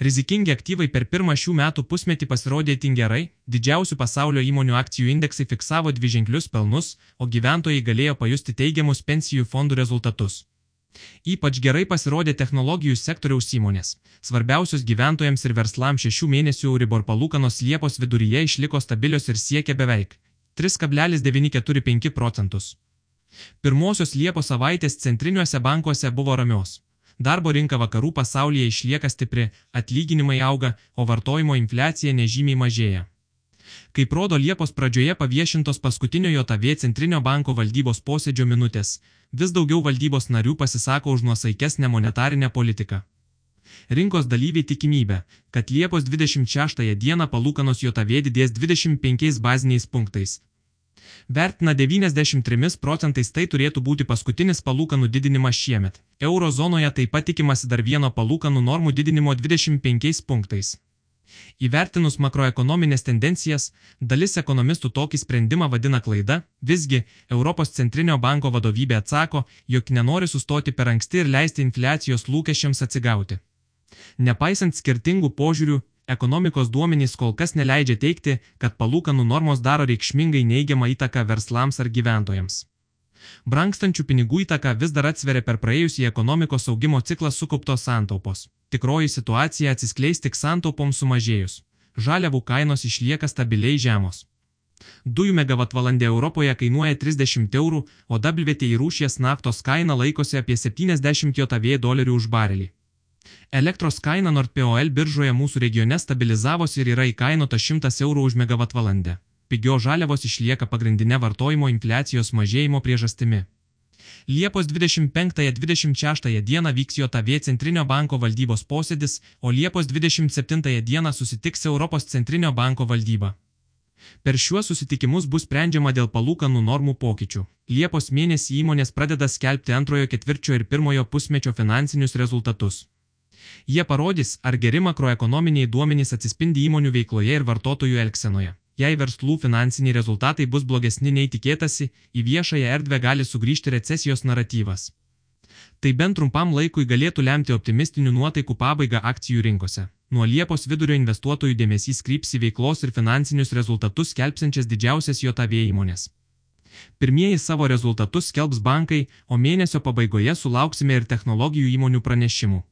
Rizikingi aktyvai per pirmą šių metų pusmetį pasirodė itin gerai, didžiausių pasaulio įmonių akcijų indeksai fiksavo dviženklius pelnus, o gyventojai galėjo pajusti teigiamus pensijų fondų rezultatus. Ypač gerai pasirodė technologijų sektoriaus įmonės. Svarbiausios gyventojams ir verslams šešių mėnesių Euribor palūkanos Liepos viduryje išliko stabilios ir siekia beveik 3,945 procentus. Pirmosios Liepos savaitės centriniuose bankuose buvo ramios. Darbo rinka vakarų pasaulyje išlieka stipri, atlyginimai auga, o vartojimo infliacija nežymiai mažėja. Kaip rodo Liepos pradžioje paviešintos paskutinio JAV Centrinio banko valdybos posėdžio minutės, vis daugiau valdybos narių pasisako už nuosaikesnę monetarinę politiką. Rinkos dalyviai tikimybė, kad Liepos 26 dieną palūkanos JAV didės 25 baziniais punktais, vertina 93 procentais tai turėtų būti paskutinis palūkanų didinimas šiemet. Eurozonoje taip pat tikimasi dar vieno palūkanų normų didinimo 25 punktais. Įvertinus makroekonominės tendencijas, dalis ekonomistų tokį sprendimą vadina klaida, visgi Europos centrinio banko vadovybė atsako, jog nenori sustoti per anksti ir leisti infliacijos lūkesčiams atsigauti. Nepaisant skirtingų požiūrių, ekonomikos duomenys kol kas neleidžia teikti, kad palūkanų normos daro reikšmingai neigiamą įtaką verslams ar gyventojams. Brankstančių pinigų įtaka vis dar atsveria per praėjusį ekonomikos augimo ciklą sukauptos santaupos. Tikroji situacija atsiskleis tik santaupoms sumažėjus. Žaliavų kainos išlieka stabiliai žemos. Dujų megavatvalandė Europoje kainuoja 30 eurų, o WTI rūšies naftos kaina laikosi apie 70 JAV dolerių už barelį. Elektros kaina NordPOL biržoje mūsų regione stabilizavosi ir yra įkainota 100 eurų už megavatvalandę. Pigio žaliavos išlieka pagrindinė vartojimo infliacijos mažėjimo priežastimi. Liepos 25-26 dieną vyks JAV Centrinio banko valdybos posėdis, o Liepos 27 dieną susitiks Europos Centrinio banko valdyba. Per šiuos susitikimus bus sprendžiama dėl palūkanų normų pokyčių. Liepos mėnesį įmonės pradeda skelbti antrojo ketvirčio ir pirmojo pusmečio finansinius rezultatus. Jie parodys, ar geri makroekonominiai duomenys atsispindi įmonių veikloje ir vartotojų elgsenoje. Jei verslų finansiniai rezultatai bus blogesni nei tikėtasi, į viešąją erdvę gali sugrįžti recesijos naratyvas. Tai bent trumpam laikui galėtų lemti optimistinių nuotaikų pabaigą akcijų rinkose. Nuo Liepos vidurio investuotojų dėmesys kryps į veiklos ir finansinius rezultatus skelbsiančias didžiausias JAV įmonės. Pirmieji savo rezultatus skelbs bankai, o mėnesio pabaigoje sulauksime ir technologijų įmonių pranešimų.